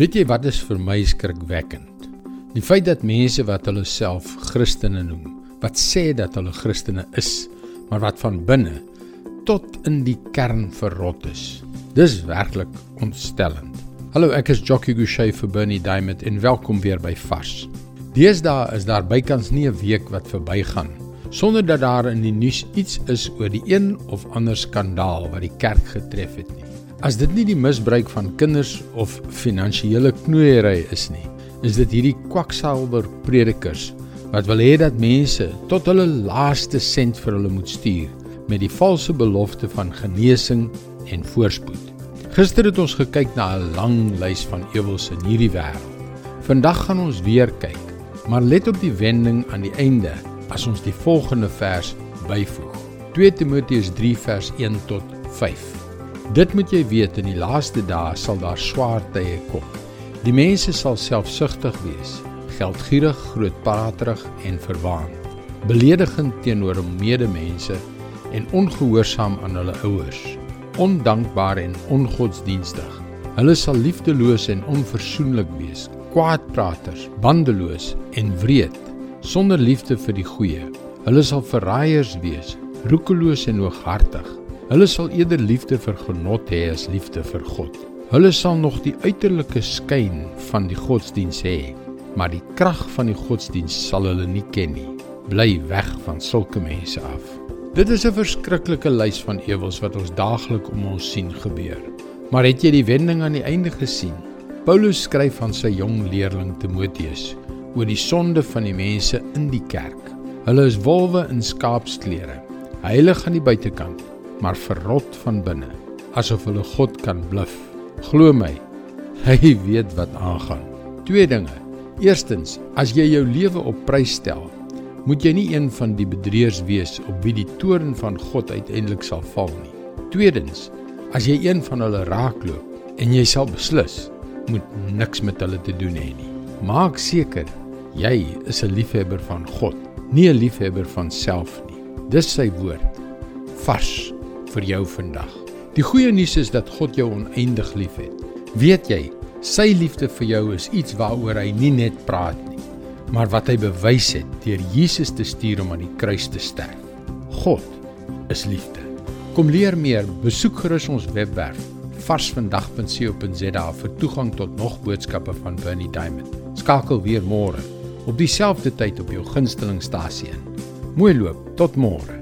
Weet jy wat is vir my skrikwekkend? Die feit dat mense wat hulle self Christene noem, wat sê dat hulle Christene is, maar wat van binne tot in die kern verrot is. Dis werklik ontstellend. Hallo, ek is Jockey Gouchee vir Bernie Diamond en welkom weer by Vars. Deesdae is daar bykans nie 'n week wat verbygaan sonder dat daar in die nuus iets is oor die een of ander skandaal wat die kerk getref het nie. As dit nie die misbruik van kinders of finansiële knoeiery is nie, is dit hierdie kwaksalwer predikers wat wil hê dat mense tot hulle laaste sent vir hulle moet stuur met die valse belofte van genesing en voorspoed. Gister het ons gekyk na 'n lang lys van ewels in hierdie wêreld. Vandag gaan ons weer kyk, maar let op die wending aan die einde as ons die volgende vers byvoeg. 2 Timoteus 3 vers 1 tot 5. Dit moet jy weet in die laaste dae sal daar swaar tye kom. Die mense sal selfsugtig wees, geldgierig, grootpraterig en verwaand, beledigend teenoor medemense en ongehoorsaam aan hulle ouers, ondankbaar en ongodsdienstig. Hulle sal liefdeloos en onversoenlik wees, kwaadpraters, bandeloos en wreed, sonder liefde vir die goeie. Hulle sal verraaiers wees, roekeloos en hooghartig Hulle sal eerder liefde vir genot hê as liefde vir God. Hulle sal nog die uiterlike skyn van die godsdiens hê, maar die krag van die godsdiens sal hulle nie ken nie. Bly weg van sulke mense af. Dit is 'n verskriklike lys van ewels wat ons daagliks om ons sien gebeur. Maar het jy die wending aan die einde gesien? Paulus skryf van sy jong leerling Timoteus oor die sonde van die mense in die kerk. Hulle is wolwe in skaapsklere, heilig aan die buitekant, maar verrot van binne, asof hulle God kan bluf. Glo my, hy weet wat aangaan. Twee dinge. Eerstens, as jy jou lewe op prys stel, moet jy nie een van die bedrieërs wees op wie die toorn van God uiteindelik sal val nie. Tweedens, as jy een van hulle raakloop en jy sal beslis moet niks met hulle te doen hê nie. Maak seker jy is 'n liefhebber van God, nie 'n liefhebber van self nie. Dis sy woord. Vars vir jou vandag. Die goeie nuus is dat God jou oneindig liefhet. Weet jy, sy liefde vir jou is iets waaroor hy nie net praat nie, maar wat hy bewys het deur Jesus te stuur om aan die kruis te sterf. God is liefde. Kom leer meer, besoek gerus ons webwerf varsvandag.co.za vir toegang tot nog boodskappe van Bernie Diamond. Skakel weer môre op dieselfde tyd op jou gunstelingstasie in. Mooi loop, tot môre.